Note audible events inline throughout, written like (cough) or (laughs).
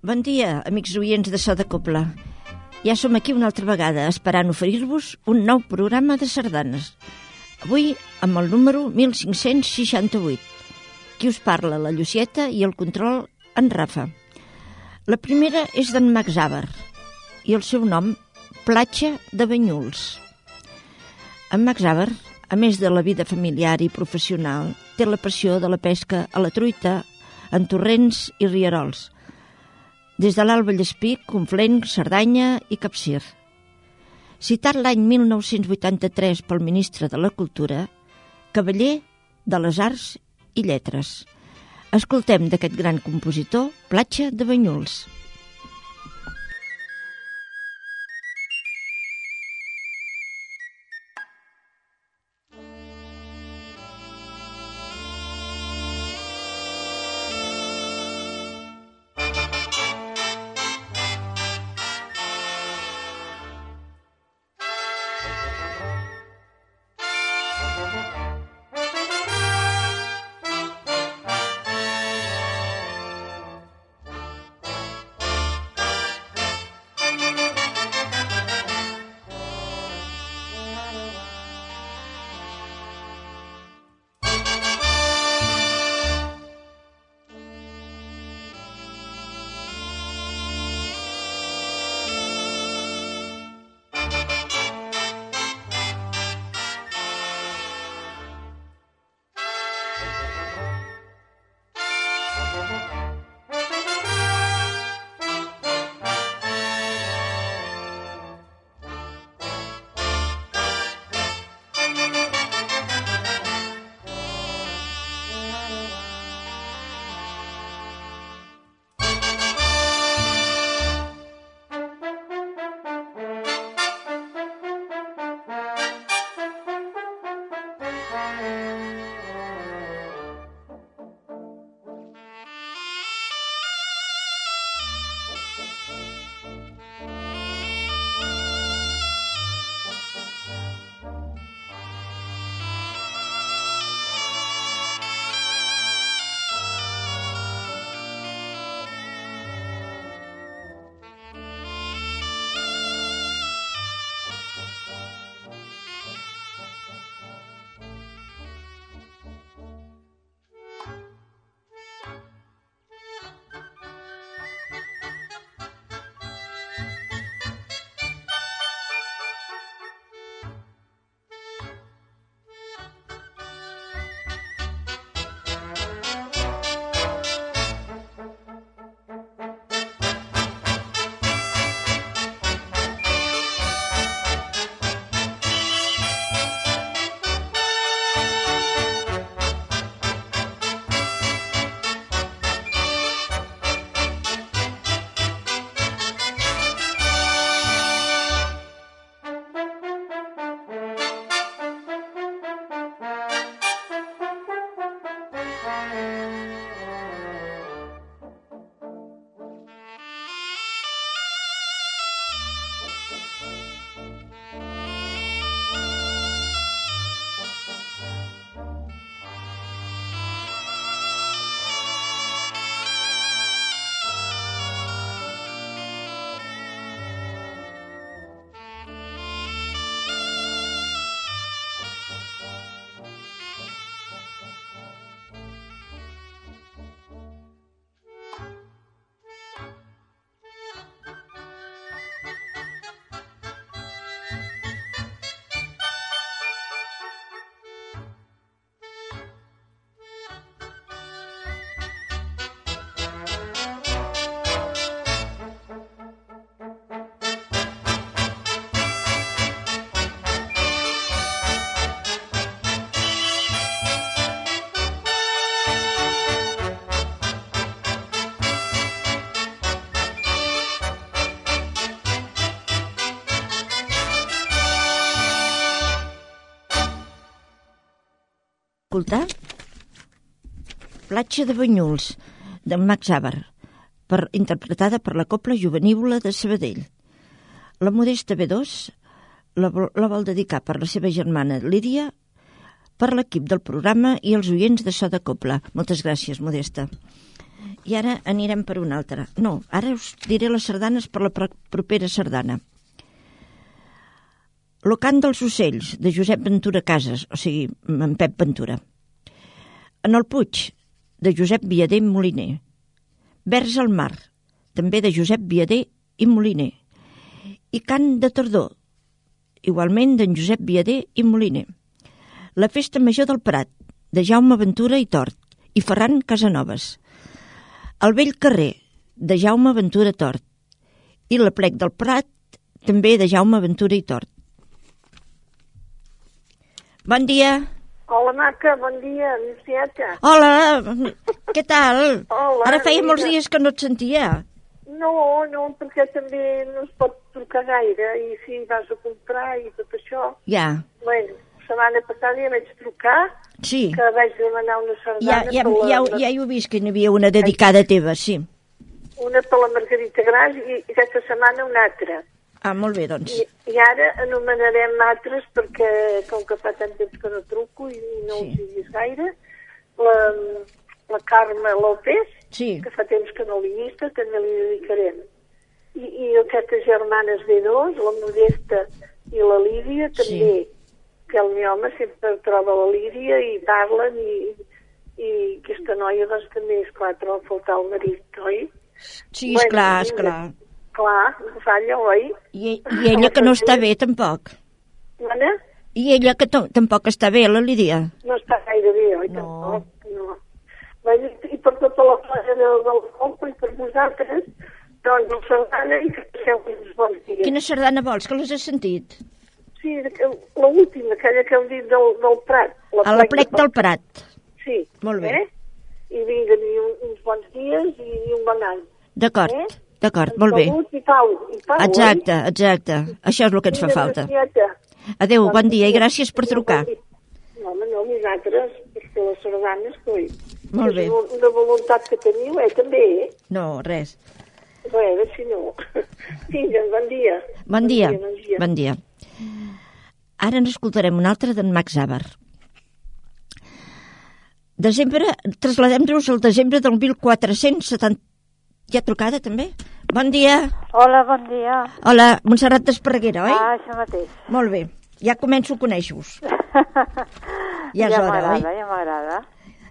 Bon dia, amics oients de So de Copla. Ja som aquí una altra vegada esperant oferir-vos un nou programa de sardanes. Avui amb el número 1568. Qui us parla, la Llucieta, i el control, en Rafa. La primera és d'en Max Àber i el seu nom, Platja de Banyuls. En Max Àber, a més de la vida familiar i professional, té la passió de la pesca a la truita, en torrents i rierols – des de l'Alba Llespí, Conflent, Cerdanya i Capcir. Citat l'any 1983 pel ministre de la Cultura, cavaller de les Arts i Lletres. Escoltem d'aquest gran compositor Platja de Banyuls. Escoltar Platja de Banyuls, de Max Àvar, per, interpretada per la Copla Juvenívola de Sabadell. La Modesta B2 la, la vol dedicar per la seva germana Lídia, per l'equip del programa i els oients de So de Copla. Moltes gràcies, Modesta. I ara anirem per una altra. No, ara us diré les sardanes per la pro- propera sardana. Lo cant dels ocells, de Josep Ventura Casas, o sigui, en Pep Ventura. En el Puig, de Josep Viader Moliner. Vers al mar, també de Josep Viader i Moliner. I Cant de tardor, igualment d'en Josep Viader i Moliner. La Festa Major del Prat, de Jaume Ventura i Tort, i Ferran Casanovas. El vell carrer, de Jaume Ventura Tort, i la plec del Prat, també de Jaume Ventura i Tort. Bon dia. Hola, Maca, bon dia, Lucieta. Hola, què tal? Hola, Ara feia molts dies que no et sentia. No, no, perquè també no es pot trucar gaire i si vas a comprar i tot això. Ja, Bueno, setmana passada ja vaig trucar, sí. que vaig demanar una Ja, sardana ja, per la, ja, ja hi he vist que n'hi havia una dedicada teva, sí. una per la Margarita Gras i, i aquesta setmana una altra. Ah, molt bé, doncs. I, I ara anomenarem altres perquè, com que fa tant temps que no truco i no Sí. ho siguis gaire, la, la Carme López, Sí, que fa temps que no vista, també li dedicarem. I, i aquestes germanes B2, la Modesta i la Lídia, també, que el meu home sempre troba la Lídia i parlen i, i aquesta noia doncs també, esclar, troba a faltar el marit, oi? sí, Bueno, esclar, vinga. esclar. Clar, falla, oi? I, I ella que no està bé, tampoc. Mana? I ella que tam- tampoc està bé, la Lídia. No està gaire bé, oi? No. Tampoc, no. I per tota la plaça del, del Compo i per vosaltres, doncs el sardana i que passeu uns bons dies. Quina sardana vols, que les has sentit? Sí, l'última, aquella que heu dit del, del Prat. A la plec del Prat. Sí. Molt bé. Eh? I vinguen i un, uns bons dies i un bon any. D'acord, Eh? D'acord, molt bé. I pau. I pau Exacte, exacte. Això és el que ens fa falta. Adéu, bon dia i gràcies per trucar. No, home, no, vosaltres, perquè les sardanes, coi. Molt bé. Una voluntat que teniu, eh, també, eh? No, res. Res, si no. Vinga, bon dia. Bon dia, Bon dia. bon dia. Ara n'escoltarem un altre d'en Max Abar. Desembre, trasladem-nos al desembre del 1470. Hi ha trucada, també? Bon dia. Hola, bon dia. Hola, Montserrat d'Esparreguera, oi? Ah, això mateix. Molt bé. Ja començo a conèixer-vos. (laughs) Ja és ja hora, oi? ja m'agrada.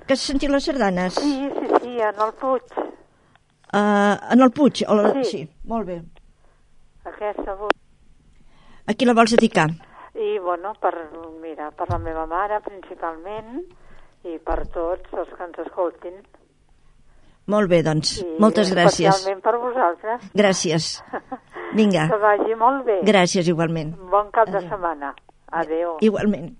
Que has sentit les sardanes? Sí, sí, sí, en el Puig. Uh, en el Puig? O la... Sí. sí. Molt bé. Aquesta vull. A qui la vols dedicar? I, bueno, per, mira, per la meva mare, principalment, i per tots els que ens escoltin. Molt bé, doncs. I Moltes gràcies. Especialment per vosaltres. Gràcies. Vinga. (laughs) Que vagi molt bé. Gràcies, igualment. Bon cap de setmana. Adéu. Igualment.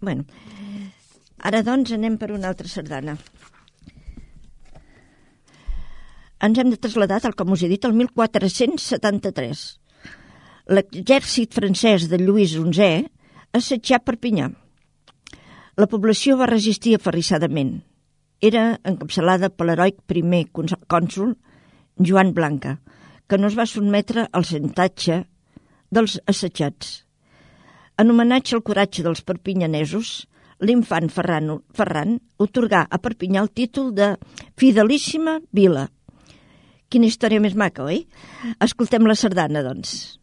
Bueno, ara doncs anem per una altra sardana. Ens hem de traslladar, tal com us he dit, al 1473. L'exèrcit francès de Lluís XI assetjà Perpinyà. La població va resistir aferrissadament. Era encapçalada per l'heroic primer cònsul Joan Blanca, que no es va sotmetre al sentatge dels assetjats. En homenatge al coratge dels perpinyanesos, l'infant Ferran, Ferran otorgà a Perpinyà el títol de Fidelíssima Vila. Quina història més maca, oi? Escoltem la sardana, doncs.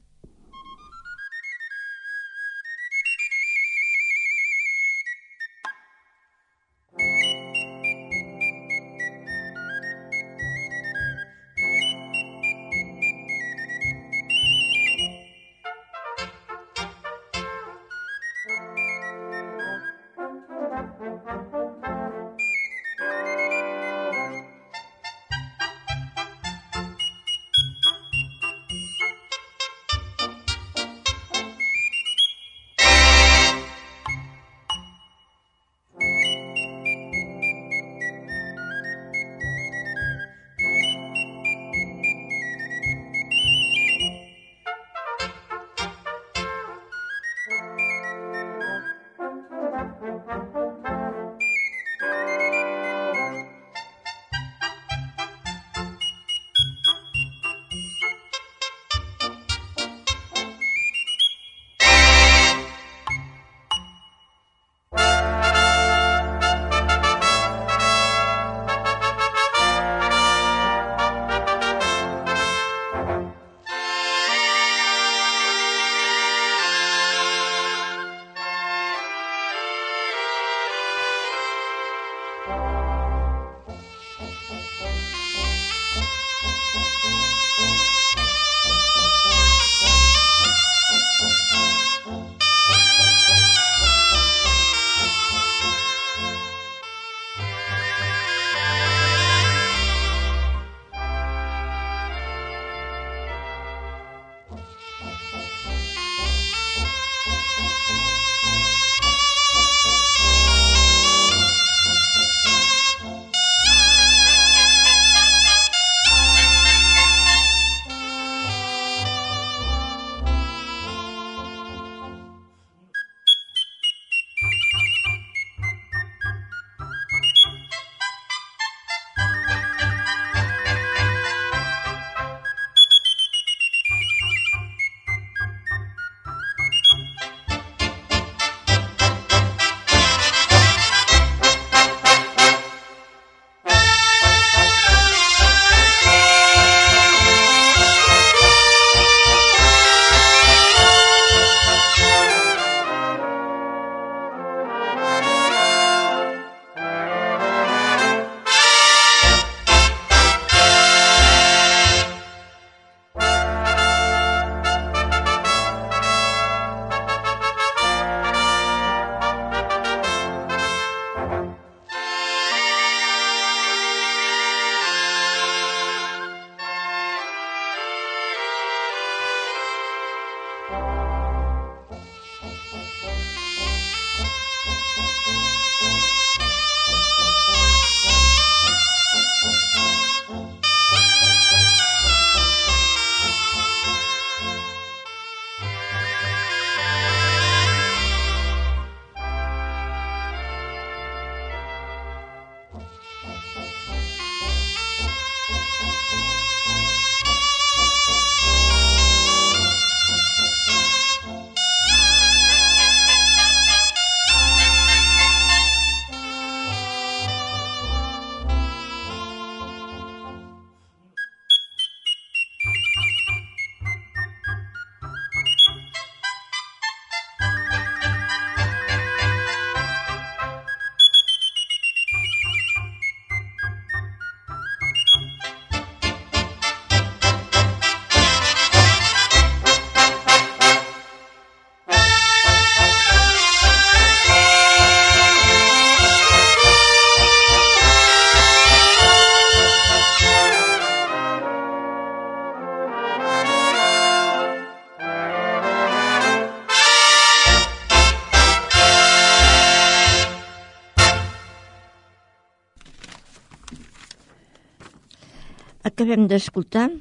Acabem d'escoltar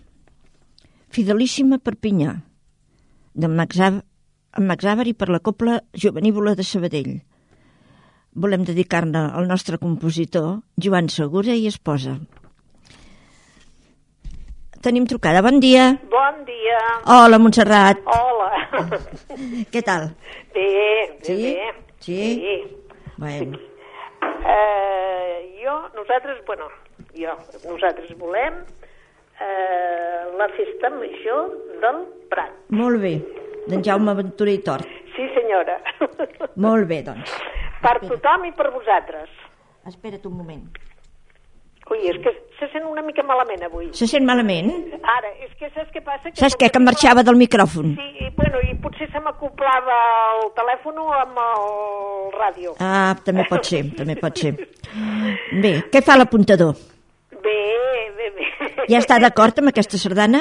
Fidelíssima Perpinyà, d'en Max, Av en Max Avari per la Copla Jovenívola de Sabadell. Volem dedicar-ne al nostre compositor, Joan Segura i esposa. Tenim trucada. Bon dia. Bon dia. Hola, Montserrat. Hola. (laughs) Què tal? Bé, bé, Sí? bé. Sí? Sí. Bueno, Eh, jo, nosaltres, bueno, jo, nosaltres volem eh, la festa major del Prat. molt bé. D'en Jaume Ventura i Tort. Sí, senyora. Molt bé, doncs. per tothom i per vosaltres. Espera't un moment. Ui, és que se sent una mica malament avui. Se sent malament? Ara, és que saps què passa? Saps què? Que marxava del micròfon. Sí, i, bueno, i potser se m'acoplava el telèfon amb el ràdio. Ah, també pot ser, també pot ser. Bé, què fa l'apuntador? Bé, bé, bé. Ja està d'acord amb aquesta sardana?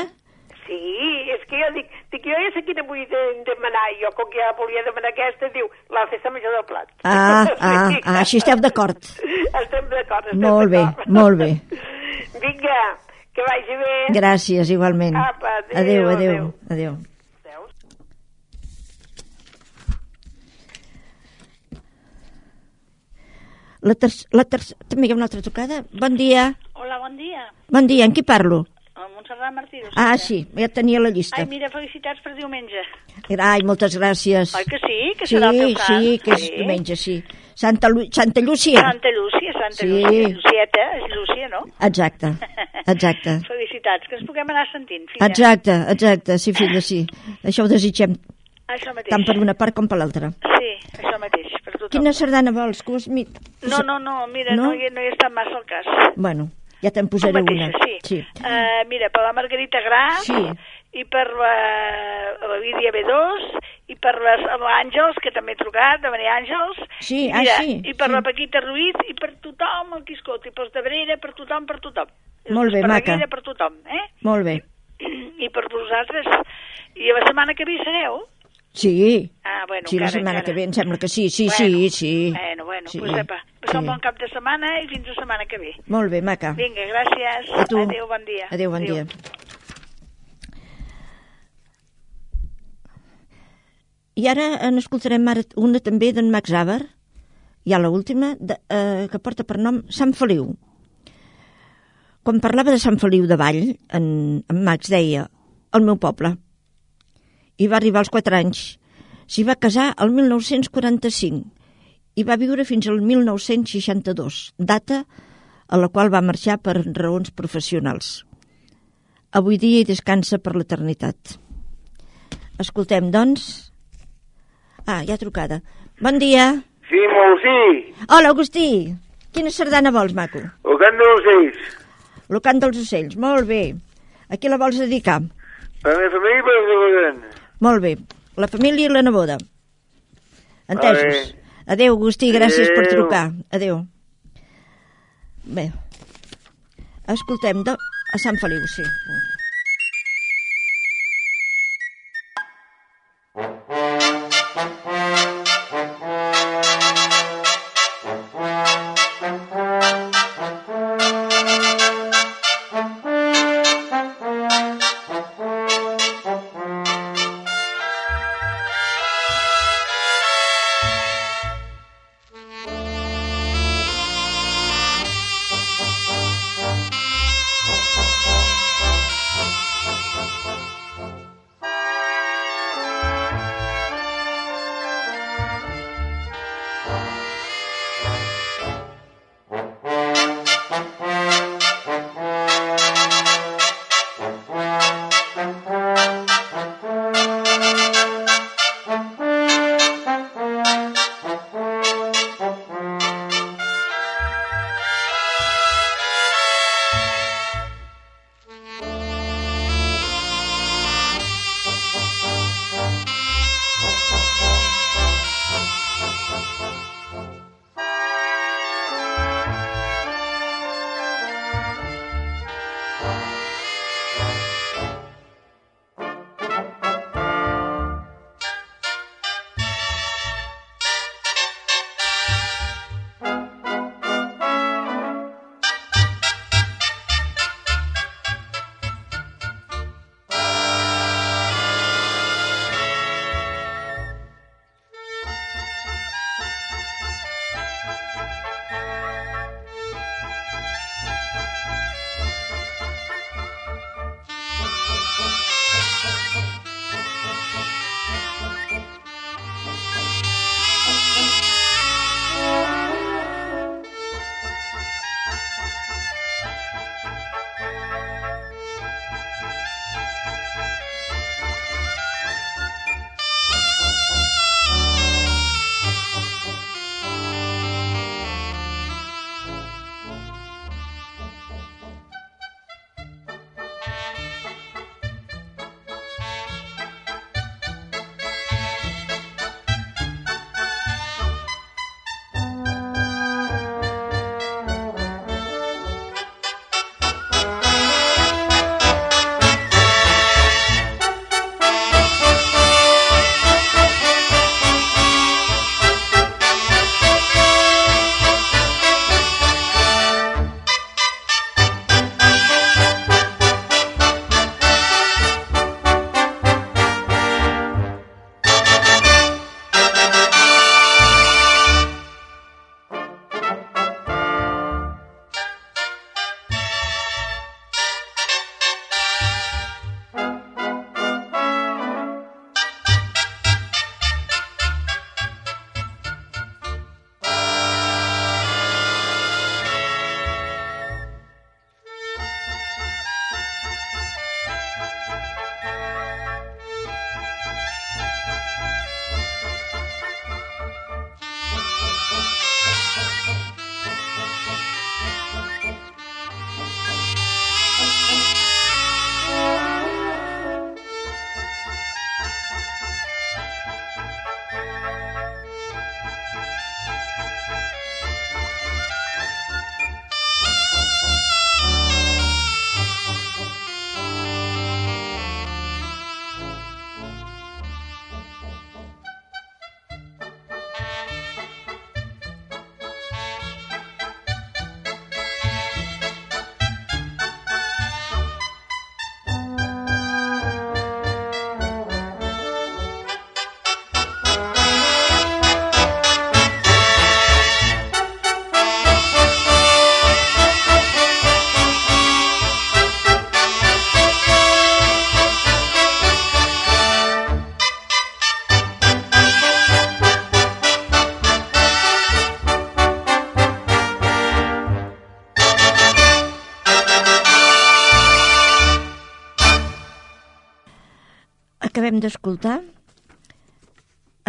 Sí, és que jo dic, dic jo ja sé quina vull de, demanar, jo com que ja volia demanar aquesta, diu, la festa major del plat. Ah, (laughs) ah, Sí. ah, així esteu d'acord. Estem d'acord, estem Molt bé, molt bé. (laughs) Vinga, que vagi bé. Gràcies, igualment. Apa, adéu, adéu, adéu. adéu. Adéu. La, ter la ter també hi ha una altra trucada. Bon dia. Hola, bon dia. Bon dia, amb qui parlo? El Montserrat Martí. Ah, sí, ja tenia la llista. Ai, mira, felicitats per diumenge. Ai, moltes gràcies. Oi que sí? Que Sí, serà el teu sant? sí, que és diumenge, sí. Santa, Lu Santa Llúcia. Santa Lúcia, Santa Sí. Lúcia. Llucieta, és Lúcia, no? Exacte, exacte. (laughs) Felicitats, que ens puguem anar sentint, filla. Exacte, exacte, sí, filla, sí. Això ho desitgem Això mateix. tant per una part com per l'altra. Sí, això mateix, per tothom. Quina sardana vols? Que us. No, no, no, mira, No? no, hi, no hi està massa el cas. Bueno, ja te'n posaré mateixa, una. sí. sí. Uh, mira, per la Margarita Gra Sí. i per la, la Lídia B2 i per l'Àngels, que també he trucat, de Maria Àngels. Sí, I ah, mira, sí, I per sí. la Paquita Ruiz i per tothom el que escolti, de Brera, per tothom, per tothom. Molt bé, per maca. La Vida, per tothom, eh? Molt bé. I per vosaltres. I la setmana que ve hi sereu? Sí. Ah, bueno, sí, la setmana que ve em sembla que sí, sí, Bueno, sí, sí. Bueno, bueno, sí. pues apa, un sí. bon cap de setmana i fins la setmana que ve. Molt bé, maca. Vinga, gràcies. A tu. Adéu, bon dia. Adéu, bon dia. I ara en escoltarem ara una també d'en Max Abar, ja l'última, eh, que porta per nom Sant Feliu. Quan parlava de Sant Feliu de Vall, en, en Max deia el meu poble. Hi va arribar als 4 anys. S'hi va casar el 1945 i va viure fins al 1962, data a la qual va marxar per raons professionals. Avui dia hi descansa per l'eternitat. Escoltem, doncs... Ah, hi ha trucada. Bon dia. Sí, molt sí. Hola, Agustí. Quina sardana vols, maco? El cant dels ocells. El cant dels ocells. Molt bé. A qui la vols dedicar? Per la meva família i per la meva Molt bé. La família i la neboda. Entesos. Adéu, Agustí. Gràcies per Adéu. trucar. Adéu. Bé. Escoltem de... a Sant Feliu, sí.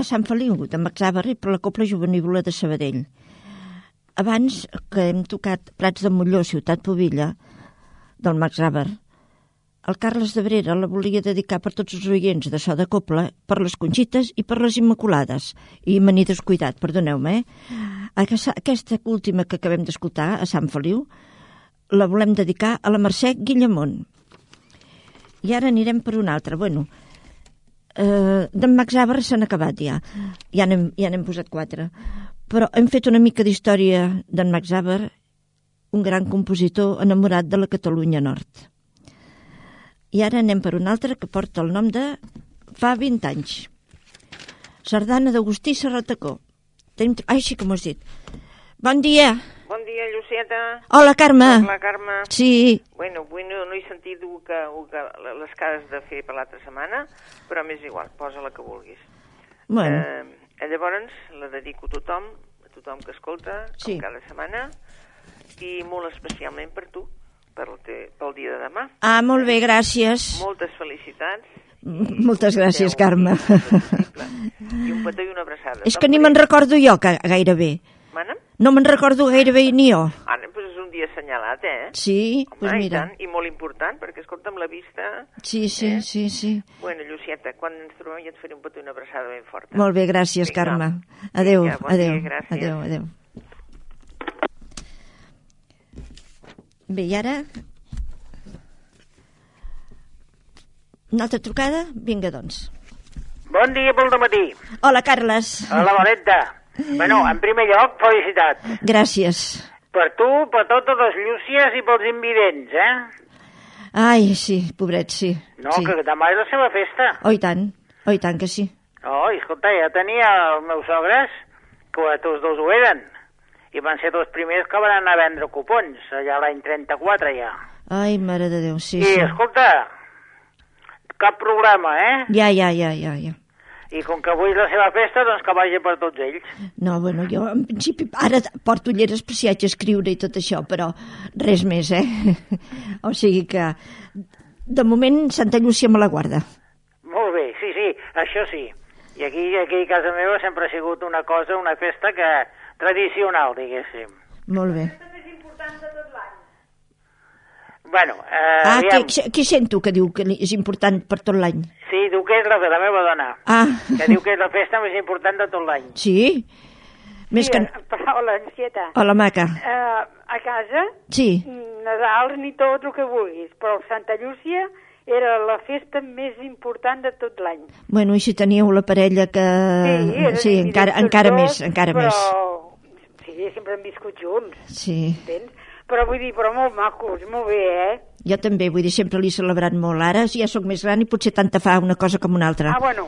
Sant Feliu, de Max Abarri, per la Copla Juvenívola de Sabadell. Abans que hem tocat Prats de Molló, Ciutat Pobilla, del Max Abar, el Carles de Brera la volia dedicar per tots els oients de so de Copla, per les Conxites i per les Immaculades. I me n'he descuidat, perdoneu-me, eh? Aquesta, última que acabem d'escoltar, a Sant Feliu, la volem dedicar a la Mercè Guillemont. I ara anirem per una altra. Bueno, eh, d'en Max Abar s'han acabat ja. Ja n'hem ja posat quatre. Però hem fet una mica d'història d'en Max Abar, un gran compositor enamorat de la Catalunya Nord. I ara anem per una altra que porta el nom de Fa 20 anys. Sardana d'Agustí Serratacó. Tenim... Ai, sí que m'ho has dit. Bon dia. Bon dia, Llucieta. Hola, Carme. La Carme. Sí, Bueno, avui no, no he sentit el que, el que, les que has de fer per l'altra setmana, però m'és igual, posa la que vulguis. bueno, Eh, llavors, la dedico a tothom, a tothom que escolta, Sí. com cada setmana, i molt especialment per tu, per te, pel dia de demà. ah, molt bé, gràcies. Moltes felicitats. Moltes gràcies, Carme. I un petó i una abraçada. És que ni me'n recordo jo que, gairebé. No me'n recordo gairebé ni jo. Ara, doncs és un dia assenyalat, eh? Sí, Home, doncs i mira. tant, i molt important, perquè, escolta'm, la vista... Sí, sí, Eh? sí, sí. Bueno, Llucieta, quan ens trobem ja et faré un petó i una abraçada ben forta. Molt bé, gràcies, Vinga. Carme. Adéu, Vinga, bon adéu, dia, gràcies. adéu, adéu. Bé, i ara... Una altra trucada? Vinga, doncs. Bon dia pel matí. Hola, Carles. Hola, Valenta. Bueno, en primer lloc, felicitats. Gràcies. Per tu, per totes les llúcies i pels invidents, eh? Ai, sí, pobret, sí. No, sí. que demà és la seva festa. Oh, i tant. Oh, i tant que sí. Oh, i escolta, ja tenia els meus sogres, que tots dos ho eren, i van ser els primers que van anar a vendre cupons, allà l'any 34 ja. Ai, mare de Déu, sí, I, sí. escolta, cap problema, eh? Ja, ja, ja, ja, ja. I com que avui és la seva festa, doncs que vagi per tots ells. No, bueno, jo en principi ara porto ulleres per si haig d'escriure i tot això, però res més, eh? (laughs) O sigui que de moment Santa Llúcia me la guarda. Molt bé, sí, sí, això sí. I aquí, aquí a casa meva sempre ha sigut una cosa, una festa que tradicional, diguéssim. Molt bé. Bueno, eh, Ah, aviam, qui, qui sento que diu que és important per tot l'any? sí, diu que és la de la meva dona, Ah, que diu que és la festa més important de tot l'any. sí? Més que... (laughs) Hola, Encieta. Hola, maca. Uh, a casa, Sí, Nadal ni tot el que vulguis, però Santa Llúcia era la festa més important de tot l'any. bueno, i si teníeu la parella que... Ah, sí encara, encara tots més, dos, encara però... més. Sí, sempre hem viscut junts, Sí, entens? Però vull dir, però molt macos, molt bé, eh? jo també, vull dir, sempre l'he celebrat molt. Ara ja sóc més gran i potser tant te fa una cosa com una altra. Ah, bueno,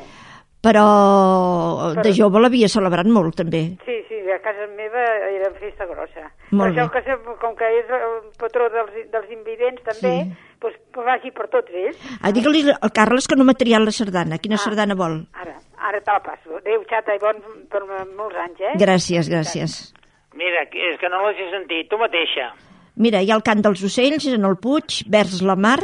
Però de Però- jove l'havia celebrat molt, també. sí, sí, a casa meva era festa grossa. Molt per això bé. que, se- com que és el patró dels, dels invidents també, Sí. doncs que vagi per tots ells. Ah, digue-li al Carles que no m'ha triat la sardana. Quina sardana vol? Ara, ara te la passo. Adéu, xata, i bon per molts anys, eh? Gràcies, gràcies. Mira, que- és que no l'has sentit, tu mateixa. Mira, hi ha el cant dels ocells en el Puig, vers la mar,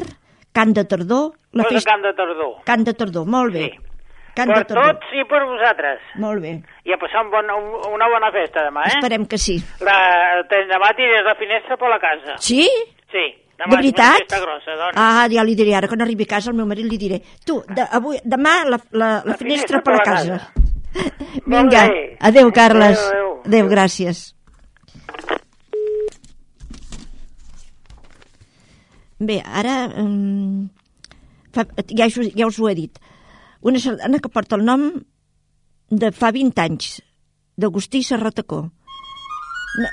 cant de tardor, la festa... camp de tardor. Cant de tardor, molt bé. Sí. Cant per de tardor. tots i per vosaltres. Molt bé. I a passar un bon, un, una bona festa demà, eh? Esperem que sí. La, demà tirés la finestra per la casa. Sí? Sí. Demà De veritat? Grossa, dona. Ah, ja li diré, ara quan arribi a casa al meu marit li diré tu, de, avui, demà la, la, la, finestra per la casa. (laughs) Molt Vinga, adeu, Carles. Adéu, adéu. Adéu, gràcies. Bé, ara um, fa, ja, ja us ho he dit. Una sardana que porta el nom de fa 20 anys, d'Agustí Serratacó. Na...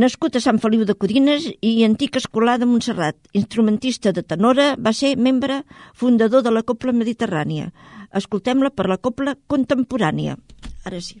Nascut a Sant Feliu de Codines i antic escolar de Montserrat, instrumentista de tenora, va ser membre fundador de la Copla Mediterrània. Escoltem-la per la Copla Contemporània. Ara sí.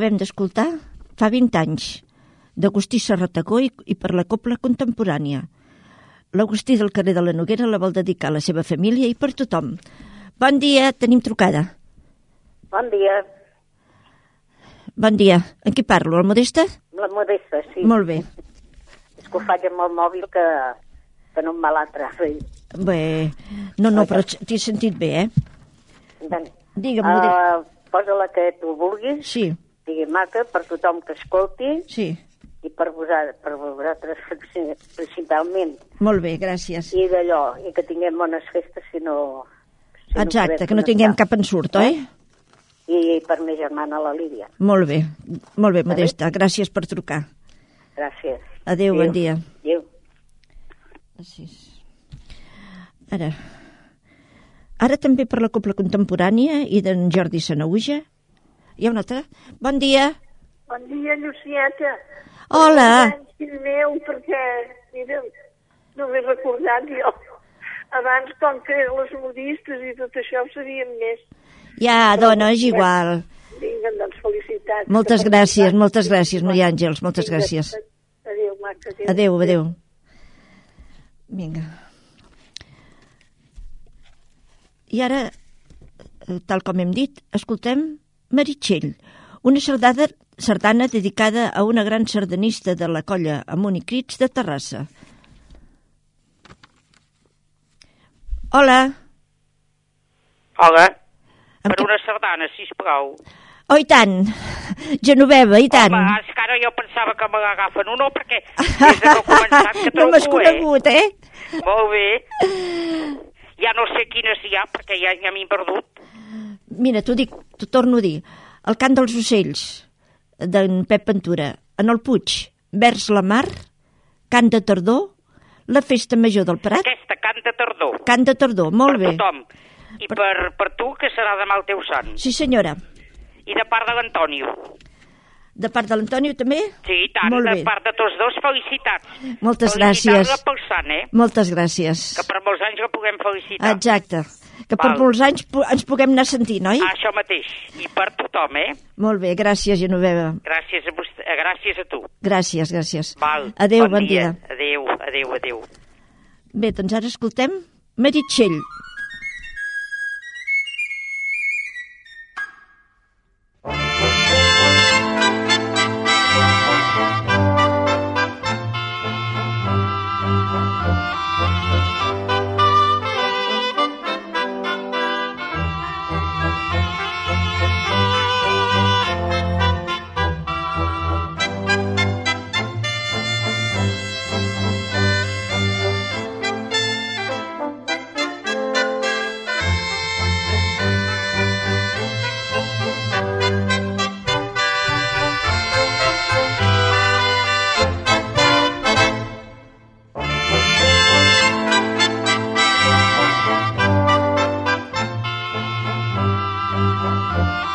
acabem d'escoltar fa 20 anys d'Agustí Serratacó i, i per la Copla Contemporània. L'Agustí del carrer de la Noguera la vol dedicar a la seva família i per tothom. Bon dia, tenim trucada. Bon dia, Bon dia. En qui parlo? El Modesta? la Modesta, sí. Molt bé. És que ho faig amb el mòbil que, que no em va l'altre. Bé, no, no, però t'he sentit bé, eh? Digue'm, Digue'm, Modesta. uh, posa la que tu vulguis, Sí, digui maca, per tothom que escolti sí. i per vosaltres, per vosaltres principalment. Molt bé, gràcies. I d'allò, i que tinguem bones festes, si no... Si Exacte, podem que no tinguem cap ensurt, oi? I per mi germana, la Lídia. Molt bé, molt bé, Modesta. Gràcies per trucar. Gràcies. Adéu, bon dia. Adéu. Gràcies. Ara, ara també per la Copla Contemporània i d'en Jordi Sanauja. Hi ha una altra? Bon dia. Bon dia, Llucieta. Hola. Fill meu, perquè, mira, no m'he recordat jo. Abans, com que eren les modistes i tot això, ho sabíem més. Ja, dona, és igual. Vinga, doncs, felicitats. Moltes gràcies, moltes gràcies, Maria Àngels, moltes gràcies. Adéu, maca. Adéu. Adéu, adéu. Vinga. I ara, eh, tal com hem dit, escoltem Meritxell, una sardana, sardana dedicada a una gran sardanista de la colla Amunt i Crits de Terrassa. Hola. Hola, Amb per una sardana, sisplau. Oh, i tant. Genoveva, i tant. Home, és que ara jo pensava que me l'agafen o no, perquè (laughs) des de que he començat que no m'has eh? conegut, eh? Molt bé. Ja no sé quines hi ha, perquè ja, ja m'he perdut. Mira, t'ho dic, t'ho torno a dir. El cant dels ocells, d'en Pep Ventura, en el Puig, vers la mar, cant de tardor, la festa major del Prat, Aquesta canta tardor. cant de tardor, molt per bé. tothom. I per, per tu, que serà demà el teu sant. Sí, senyora. I de part de l'Antonio. De part de l'Antonio també? Sí, i tant, Molt de bé. part de tots dos, felicitats. Moltes Felicitar-la gràcies. pel sant, eh? Moltes gràcies. Que per molts anys la puguem felicitar. Exacte. Que per Val. molts anys ens puguem anar sentint, oi? Això mateix. I per tothom, eh? Molt bé, gràcies, Genoveva. Gràcies a, vostè, eh, gràcies a tu. Gràcies, gràcies. Val. Adéu, bon, dia. Adéu, adéu, adéu. Bé, doncs ara escoltem Meritxell. Música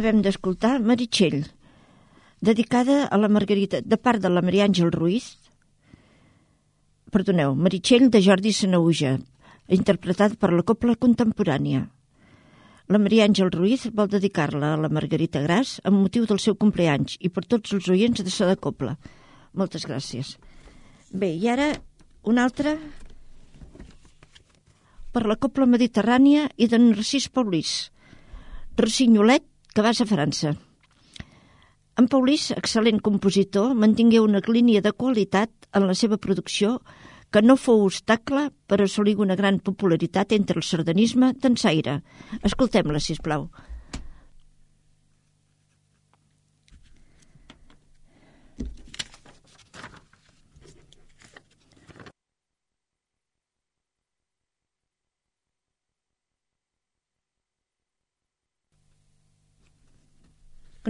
acabem d'escoltar Meritxell, dedicada a la Margarita, de part de la Maria Àngel Ruiz, perdoneu, Meritxell de Jordi Sanauja, interpretat per la Copla Contemporània. La Maria Àngel Ruiz vol dedicar-la a la Margarita Gras amb motiu del seu compleanys i per tots els oients de Sada Copla. Moltes gràcies. Bé, i ara una altra per la Copla Mediterrània i de Narcís Paulís. Rossinyolet, que vas a França. En Paulís, excel·lent compositor, mantingué una línia de qualitat en la seva producció que no fou obstacle per assolir una gran popularitat entre el sardanisme d'ensaire. Escoltem-la, si plau.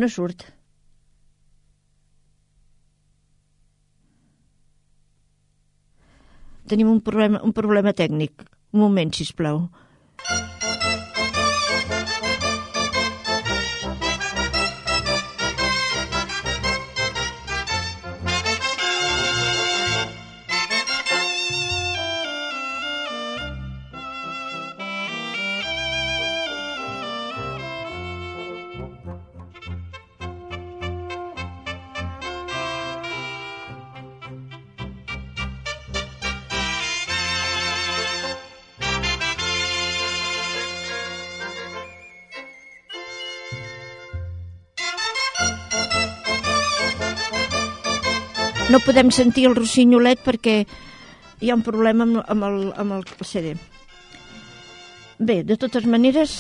No surt. Tenim un problema, un problema tècnic. Un moment, si plau. No podem sentir el rossinyolet perquè hi ha un problema amb, amb, el, amb el CD. Bé, de totes maneres,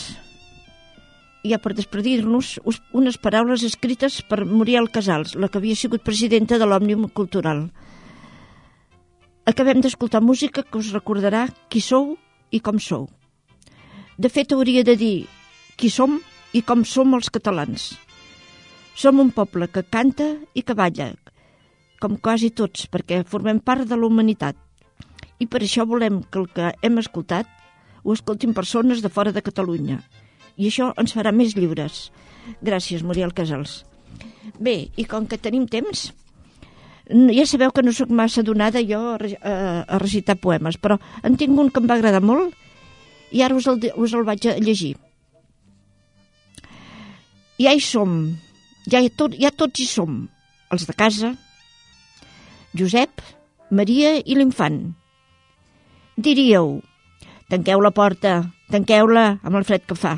ja per despedir-nos, unes paraules escrites per Muriel Casals, la que havia sigut presidenta de l'Òmnium Cultural. Acabem d'escoltar música que us recordarà qui sou i com sou. De fet, hauria de dir qui som i com som els catalans. Som un poble que canta i que balla, com quasi tots, perquè formem part de la humanitat. I per això volem que el que hem escoltat ho escoltin persones de fora de Catalunya. I això ens farà més lliures. Gràcies, Muriel Casals. Bé, i com que tenim temps, ja sabeu que no sóc massa donada jo a, a, recitar poemes, però en tinc un que em va agradar molt i ara us el, us el vaig a llegir. Ja hi som, ja, tot, ja tots hi som, els de casa, Josep, Maria i l'infant. Diríeu, tanqueu la porta, tanqueu-la amb el fred que fa.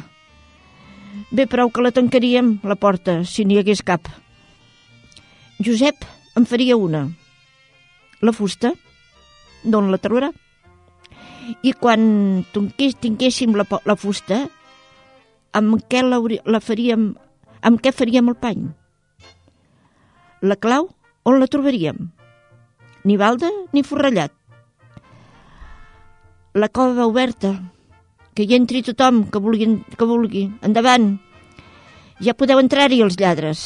Bé, prou que la tancaríem, la porta, si n'hi hagués cap. Josep en faria una. La fusta, d'on la traurà? I quan tinguéssim la, la fusta, amb què la, la faríem, amb què faríem el pany? La clau, on la trobaríem? Ni balda ni forrellat. La cova oberta, que hi entri tothom que vulgui, que vulgui. Endavant! Ja podeu entrar-hi els lladres.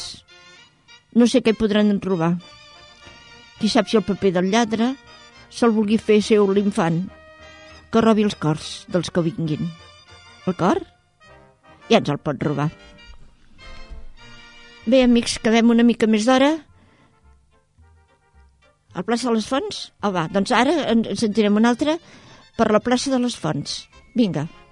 No sé què podran robar. Qui sap si el paper del lladre se'l vulgui fer seu l'infant, que robi els cors dels que vinguin. El cor? Ja ens el pot robar. Bé, amics, quedem una mica més d'hora al plaça de les Fonts? Oh, va, doncs ara en sentirem una altra per la plaça de les Fonts. Vinga. Vinga.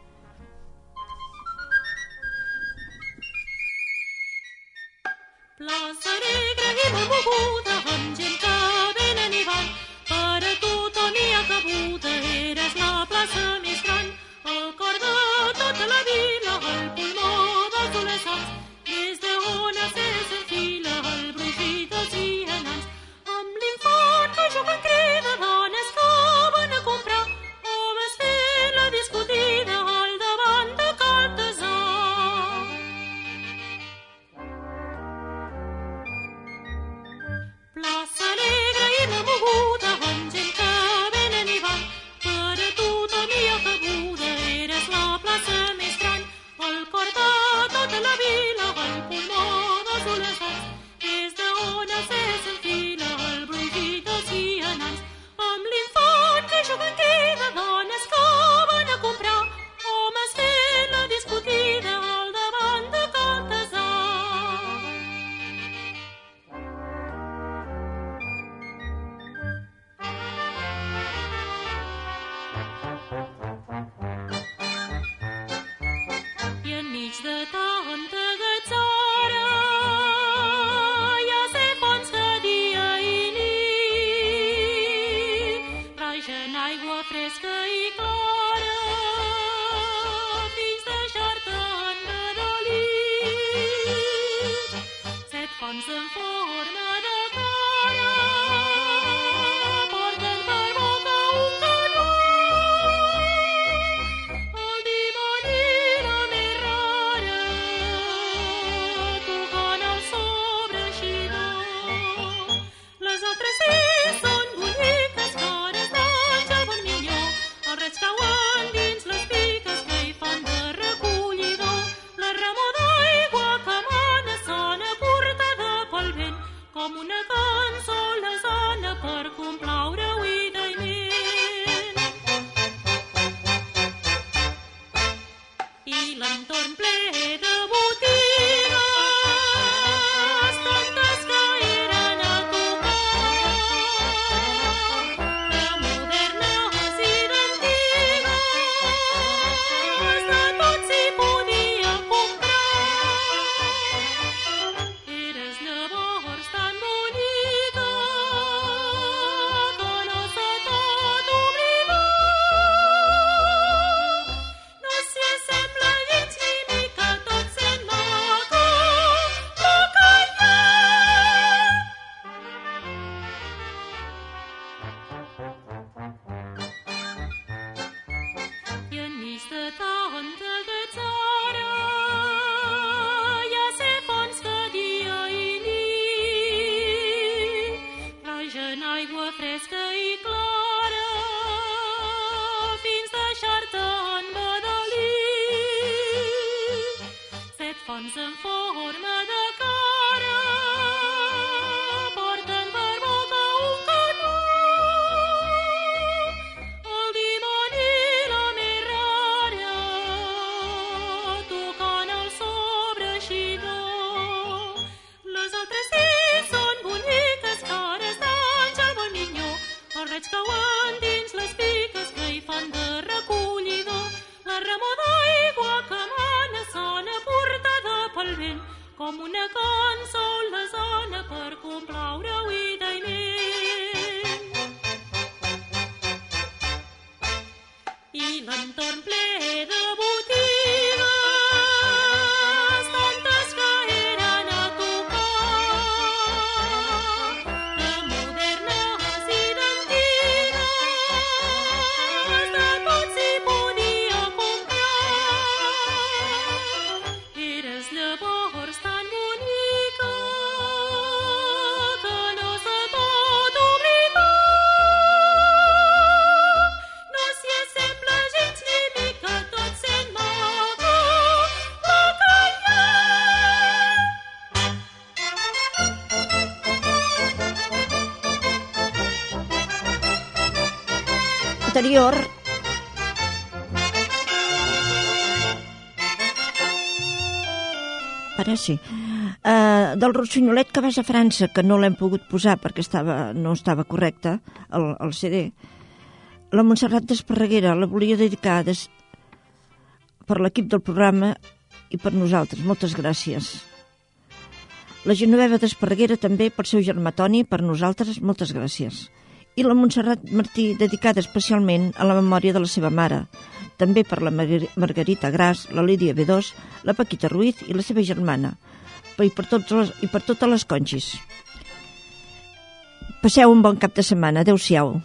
interior Ara sí. Uh, del Rossinyolet que vas a França, que no l'hem pogut posar perquè estava, no estava correcte el, el CD. La Montserrat d'Esparreguera la volia dedicar des... per l'equip del programa i per nosaltres. Moltes gràcies. La Genoveva d'Esparreguera també, per seu germà Toni, per nosaltres, moltes gràcies. I la Montserrat Martí, dedicada especialment a la memòria de la seva mare, també per la Margar- Margarita Gras, la Lídia B2, la Paquita Ruiz i la seva germana, i per, tots les, i per totes les conxis. Passeu un bon cap de setmana. Adéu-siau.